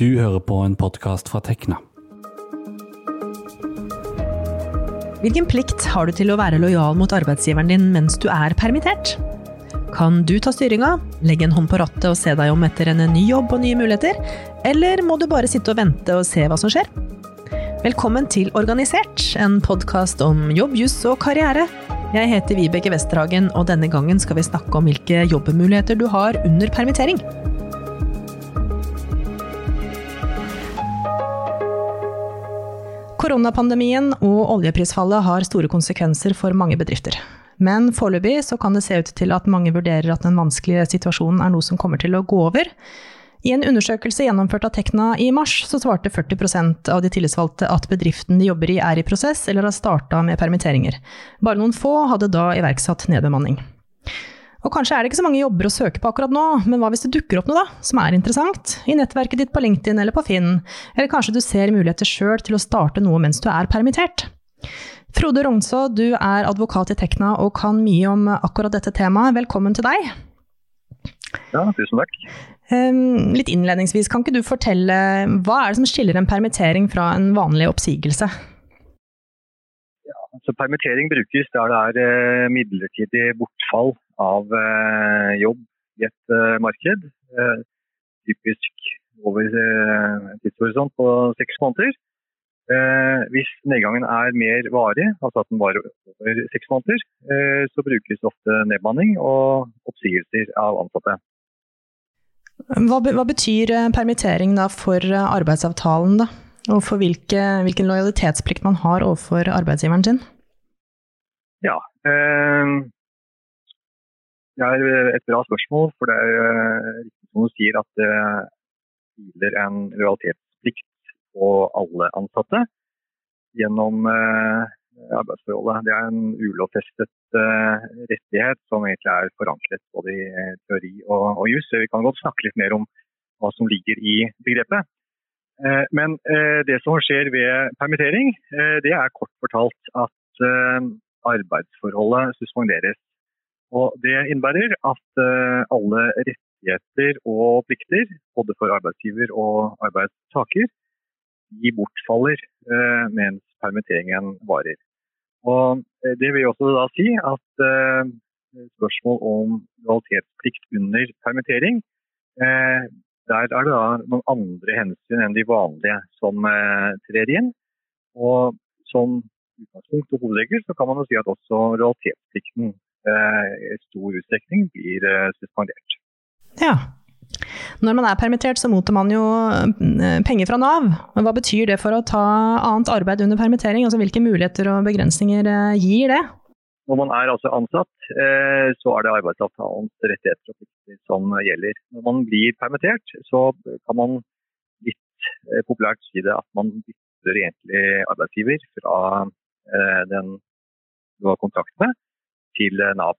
Du hører på en podkast fra Tekna. Hvilken plikt har du til å være lojal mot arbeidsgiveren din mens du er permittert? Kan du ta styringa, legge en hånd på rattet og se deg om etter en ny jobb og nye muligheter, eller må du bare sitte og vente og se hva som skjer? Velkommen til Organisert, en podkast om jobb, juss og karriere. Jeg heter Vibeke Westerhagen, og denne gangen skal vi snakke om hvilke jobbmuligheter du har under permittering. Koronapandemien og oljeprisfallet har store konsekvenser for mange bedrifter. Men foreløpig så kan det se ut til at mange vurderer at den vanskelige situasjonen er noe som kommer til å gå over. I en undersøkelse gjennomført av Tekna i mars, så svarte 40% av de tillitsvalgte at bedriften de jobber i er i prosess eller har starta med permitteringer. Bare noen få hadde da iverksatt nedbemanning. Og kanskje er det ikke så mange jobber å søke på akkurat nå, men hva hvis det dukker opp noe da, som er interessant? I nettverket ditt på LinkedIn eller på Finn? Eller kanskje du ser muligheter sjøl til å starte noe mens du er permittert? Frode Rognså, du er advokat i Tekna og kan mye om akkurat dette temaet. Velkommen til deg. Ja, tusen takk. Litt innledningsvis, kan ikke du fortelle hva er det som skiller en permittering fra en vanlig oppsigelse? Altså Permittering brukes der det er eh, midlertidig bortfall av eh, jobb i et eh, marked. Typisk over tidshorisont på seks måneder. Hvis nedgangen er mer varig, altså at den varer over seks måneder, så brukes ofte nedbemanning og oppsigelser av ansatte. Hva betyr permittering for arbeidsavtalen, da? Og for hvilke, hvilken lojalitetsplikt man har overfor arbeidsgiveren sin? Ja, eh, det er et bra spørsmål. For det er eh, riktig som du sier at det hviler en lojalitetsplikt på alle ansatte gjennom eh, arbeidsforholdet. Det er en ulovfestet eh, rettighet som egentlig er forankret både i teori og, og jus. Vi kan godt snakke litt mer om hva som ligger i begrepet. Men det som skjer ved permittering, det er kort fortalt at arbeidsforholdet suspenderes og Det innebærer at eh, alle rettigheter og plikter, både for arbeidsgiver og arbeidstaker, de bortfaller eh, mens permitteringen varer. Og eh, Det vil også da si at spørsmål om lojalitetsplikt under permittering, der er det da noen andre hensyn enn de vanlige som trer inn. Og som utgangspunkt og hovedregel så kan man jo si at også realitetsplikten Eh, i stor utstrekning blir eh, suspendert. Ja. Når man er permittert, så mottar man jo eh, penger fra Nav. Men hva betyr det for å ta annet arbeid under permittering? Altså, hvilke muligheter og begrensninger gir det? Når man er altså ansatt, så er det arbeidsavtalens rettigheter og plikter som gjelder. Når man blir permittert, så kan man litt populært si det at man bytter egentlig arbeidsgiver fra den du har kontakt med, til eh, Nav.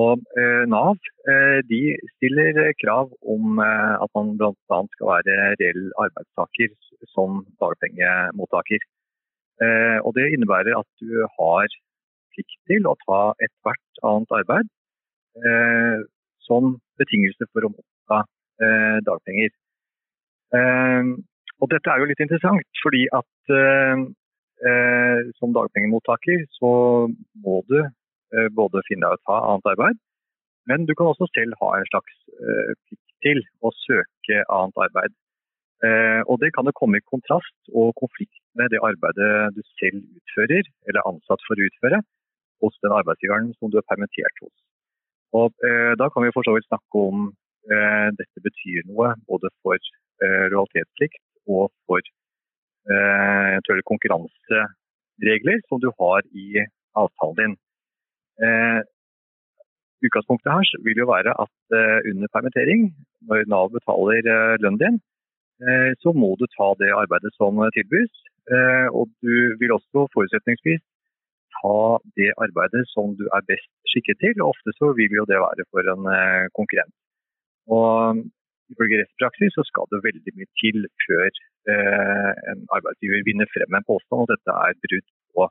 Og eh, Nav eh, de stiller krav om at man bl.a. skal være reell arbeidstaker som dagpengemottaker. Og Det innebærer at du har plikt til å ta ethvert annet arbeid som betingelse for å motta dagpenger. Og Dette er jo litt interessant, fordi at som dagpengemottaker så må du Eh, både finne deg å ta annet arbeid. Men du kan også selv ha en slags eh, plikt til å søke annet arbeid. Eh, og Det kan jo komme i kontrast og konflikt med det arbeidet du selv utfører, eller er ansatt for å utføre, hos den arbeidsgiveren som du er permittert hos. Og Da kan vi for så vidt snakke om dette betyr noe både for lojalitetsplikt og for eventuelle konkurranseregler som du har i avtalen din. Eh, utgangspunktet her vil jo være at eh, under permittering, når Nav betaler eh, lønnen din, eh, så må du ta det arbeidet som tilbys. Eh, og du vil også forutsetningsvis ta det arbeidet som du er best skikket til. og Ofte så vil jo det være for en eh, konkurrent. Og Ifølge rettspraksis så skal det veldig mye til før en arbeidsgiver vinner frem en påstand at dette er brudd på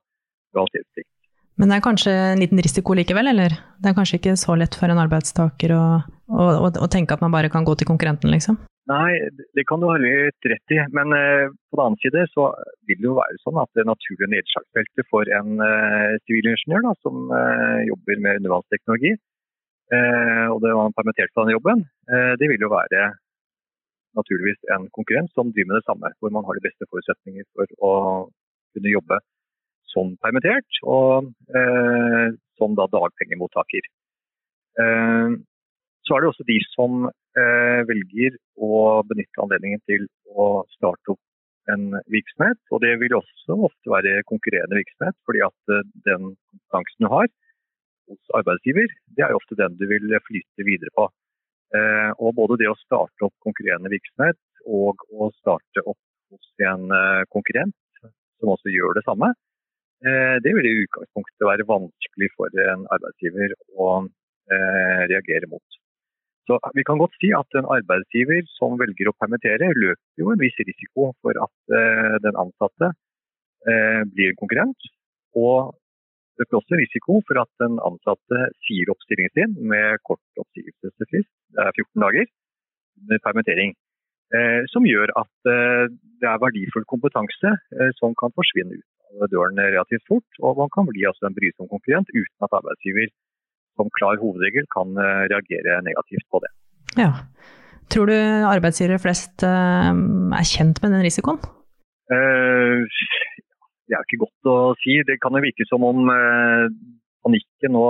lojalitetsplikt. Men det er kanskje en liten risiko likevel, eller? Det er kanskje ikke så lett for en arbeidstaker å, å, å, å tenke at man bare kan gå til konkurrenten, liksom? Nei, det kan du ha litt rett i. Men eh, på den annen side så vil det jo være sånn at det naturlige nedslagsfeltet for en eh, sivilingeniør eh, som eh, jobber med undervannsteknologi, eh, og det var permittert fra den jobben, det vil jo være naturligvis en konkurrent som driver med det samme, hvor man har de beste forutsetninger for å kunne jobbe som permittert og som da dagpengemottaker. Så er det også de som eh, velger å benytte anledningen til å starte opp en virksomhet. Og det vil også ofte være konkurrerende virksomhet, fordi at eh, den kompetansen du har hos arbeidsgiver, det er ofte den du vil flyte videre på. Eh, og både det å starte opp konkurrerende virksomhet og å starte opp hos en eh, konkurrent som også gjør det samme, eh, det vil i utgangspunktet være vanskelig for en arbeidsgiver å reagere mot. Så Vi kan godt si at en arbeidsgiver som velger å permittere, løper jo en viss risiko for at eh, den ansatte eh, blir en konkurrent. Og det er også risiko for at den ansatte sier opp stillingen sin med kort oppsigelsesfrist, det er 14 dager, med permittering. Eh, som gjør at det er verdifull kompetanse som kan forsvinne ut av døren relativt fort. Og man kan bli altså en brysom konkurrent uten at arbeidsgiver som klar hovedregel kan eh, reagere negativt på det. Ja. Tror du arbeidsgivere flest eh, er kjent med den risikoen? Eh, det er ikke godt å si. Det kan jo virke som om panikken nå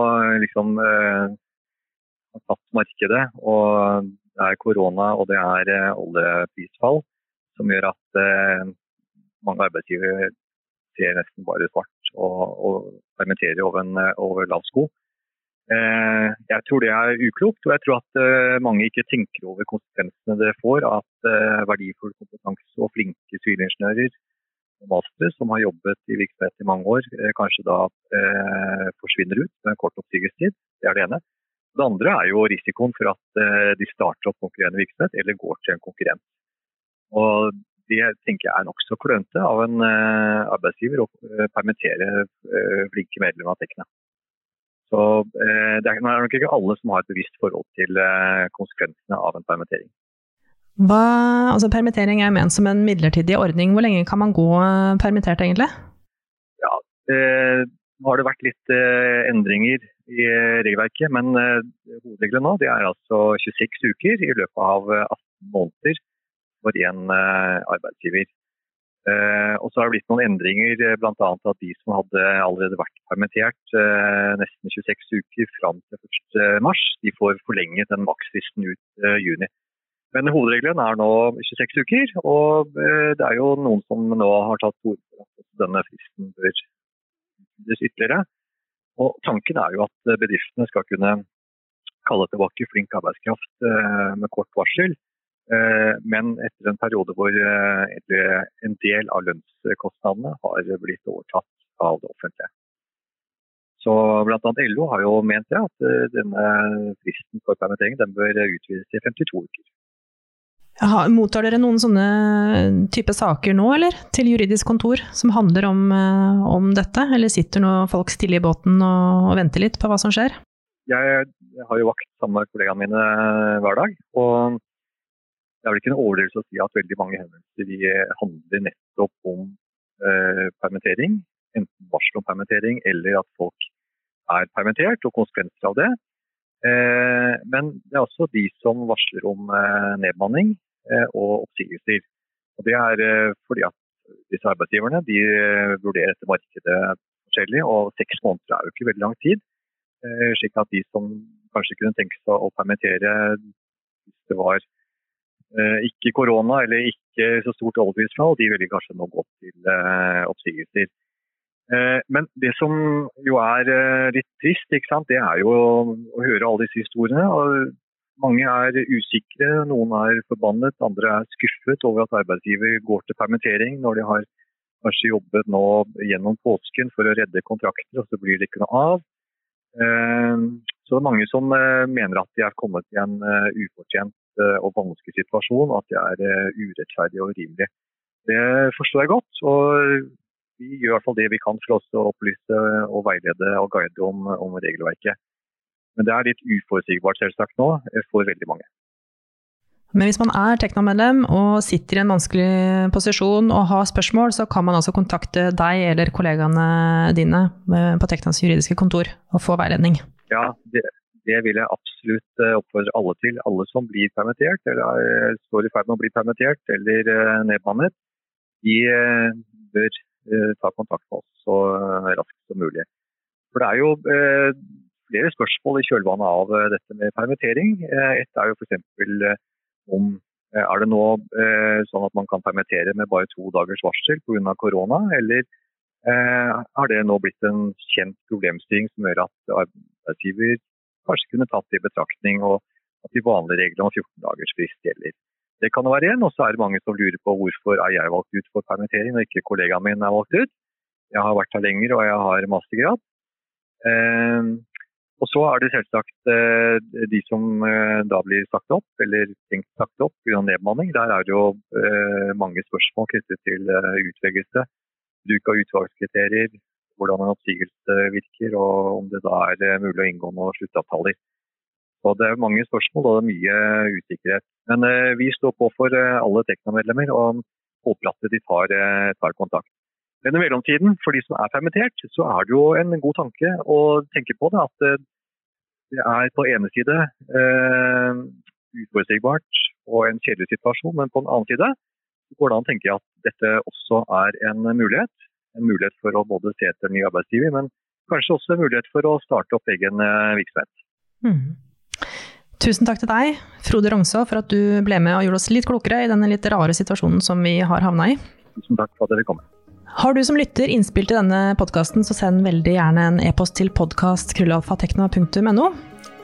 liksom har tatt markedet. Og det er korona og det er oljeprisfall som gjør at mange arbeidsgivere ser nesten bare svart og, og permitterer over, en, over lav sko. Eh, jeg tror det er uklokt, og jeg tror at eh, mange ikke tenker over konsekvensene det får at eh, verdifull kompetanse og flinke sivilingeniører og mastere som har jobbet i virksomhet i mange år, kanskje da forsvinner ut med en kort oppsigelsestid. Det er det ene. Det andre er jo risikoen for at de starter opp konkurrerende virksomhet eller går til en konkurrent. Og Det tenker jeg er nokså klønete av en arbeidsgiver å permittere flinke medlemmer av Tekna. Så eh, Det er nok ikke alle som har et bevisst forhold til eh, konsekvensene av en permittering. Hva, altså Permittering er ment som en midlertidig ordning. Hvor lenge kan man gå eh, permittert egentlig? Ja, eh, har det vært litt eh, endringer i eh, regelverket, men hovedregelen nå det er altså 26 uker i løpet av 18 måneder for én arbeidsgiver. Eh, og så har det blitt noen endringer, eh, bl.a. at de som hadde allerede vært permittert eh, nesten 26 uker fram til 1.3, de får forlenget den maksfristen ut juni. Men hovedregelen er nå 26 uker, og det er jo noen som nå har tatt ord for at denne fristen bør utvides ytterligere. Og tanken er jo at bedriftene skal kunne kalle tilbake flink arbeidskraft med kort varsel Eh, men etter en periode hvor eh, en del av lønnskostnadene har blitt overtatt av det offentlige. Så bl.a. LO har jo ment det, at eh, denne fristen for permittering den bør utvides til 52 uker. Aha, mottar dere noen sånne type saker nå, eller? Til juridisk kontor som handler om, om dette? Eller sitter nå folk stille i båten og, og, venter litt på hva som skjer? Jeg har jo vakt sammen med kollegaene mine hver dag. og det er vel ikke en overdrivelse å si at veldig mange henvendelser handler nettopp om eh, permittering. Enten varsel om permittering eller at folk er permittert og konsekvenser av det. Eh, men det er også de som varsler om eh, nedmanning eh, og oppsigelser. Og det er eh, fordi at disse arbeidsgiverne de eh, vurderer etter markedet forskjellig, og seks måneder er jo ikke veldig lang tid. slik at de som kanskje kunne tenke seg å permittere hvis det var Eh, ikke korona eller ikke så stort oljeprisfall, de ville kanskje nå gått til eh, oppsigelser. Eh, men det som jo er litt trist, det er jo å høre alle disse historiene. Mange er usikre, noen er forbannet, andre er skuffet over at arbeidsgiver går til permittering når de har kanskje jobbet nå gjennom påsken for å redde kontrakter, og så blir det ikke noe av. Så det er mange som mener at de er kommet i en ufortjent Eh, og vanskelig situasjon, at det er eh, urettferdig og urimelig. Det forstår jeg godt. og Vi gjør i hvert fall det vi kan for oss å opplyse og veilede og guide om, om regelverket. Men det er litt uforutsigbart selvsagt nå eh, for veldig mange. Men hvis man er Tekna-medlem og sitter i en vanskelig posisjon og har spørsmål, så kan man altså kontakte deg eller kollegaene dine eh, på Teknas juridiske kontor og få veiledning. Ja, det, det vil jeg absolutt eh, oppfordre alle til. Alle som blir permittert, eller eh, står i ferd med å bli permittert eller nedbannet, de bør ta kontakt med oss så raskt som mulig. For det er jo flere spørsmål i kjølvannet av dette med permittering. Et er jo f.eks om eh, er det nå eh, sånn at man kan permittere med bare to dagers varsel pga. korona, eller eh, har det nå blitt en kjent problemstilling som gjør at arbeidsgiver kanskje kunne tatt i betraktning, og at de vanlige reglene om 14 dagers frist gjelder. Det kan være en, og så er det mange som lurer på hvorfor er jeg valgt ut for permittering og ikke kollegaen min er valgt ut. Jeg har vært her lenger og jeg har mastergrad. Og så er det selvsagt eh, de som eh, da blir sagt opp, eller tenkt sagt opp pga. nedbemanning. Der er det jo eh, mange spørsmål knyttet til utvelgelse. Bruk av utvalgskriterier, hvordan en oppsigelse virker, og om det da er mulig å inngå noen sluttavtaler. Så Det er mange spørsmål og det er mye usikkerhet. Men vi står på for alle Tekna-medlemmer og håper at de tar, tar kontakt. Men i mellomtiden, for de som er permittert, så er det jo en god tanke å tenke på det. At eh, det er på ene side eh, uforutsigbart og en kjedelig situasjon, men på den annen side går det an å tenke at dette også er en mulighet. En mulighet for å både se etter ny arbeidsgiver, men kanskje også en mulighet for å starte opp egen eh, virksomhet. Mm. Tusen takk til deg, Frode Rongså, for at du ble med og gjorde oss litt klokere i denne litt rare situasjonen som vi har havna i. Tusen takk for at dere kom. Har du som lytter innspill til denne podkasten, så send veldig gjerne en e-post til podkast.krøllalfatekna.no.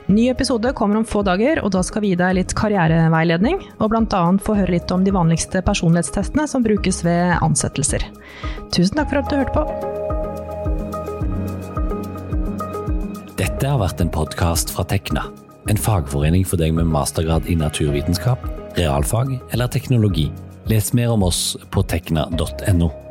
Ny episode kommer om få dager, og da skal vi gi deg litt karriereveiledning, og bl.a. få høre litt om de vanligste personlighetstestene som brukes ved ansettelser. Tusen takk for at du hørte på. Dette har vært en podkast fra Tekna, en fagforening for deg med mastergrad i naturvitenskap, realfag eller teknologi. Les mer om oss på tekna.no.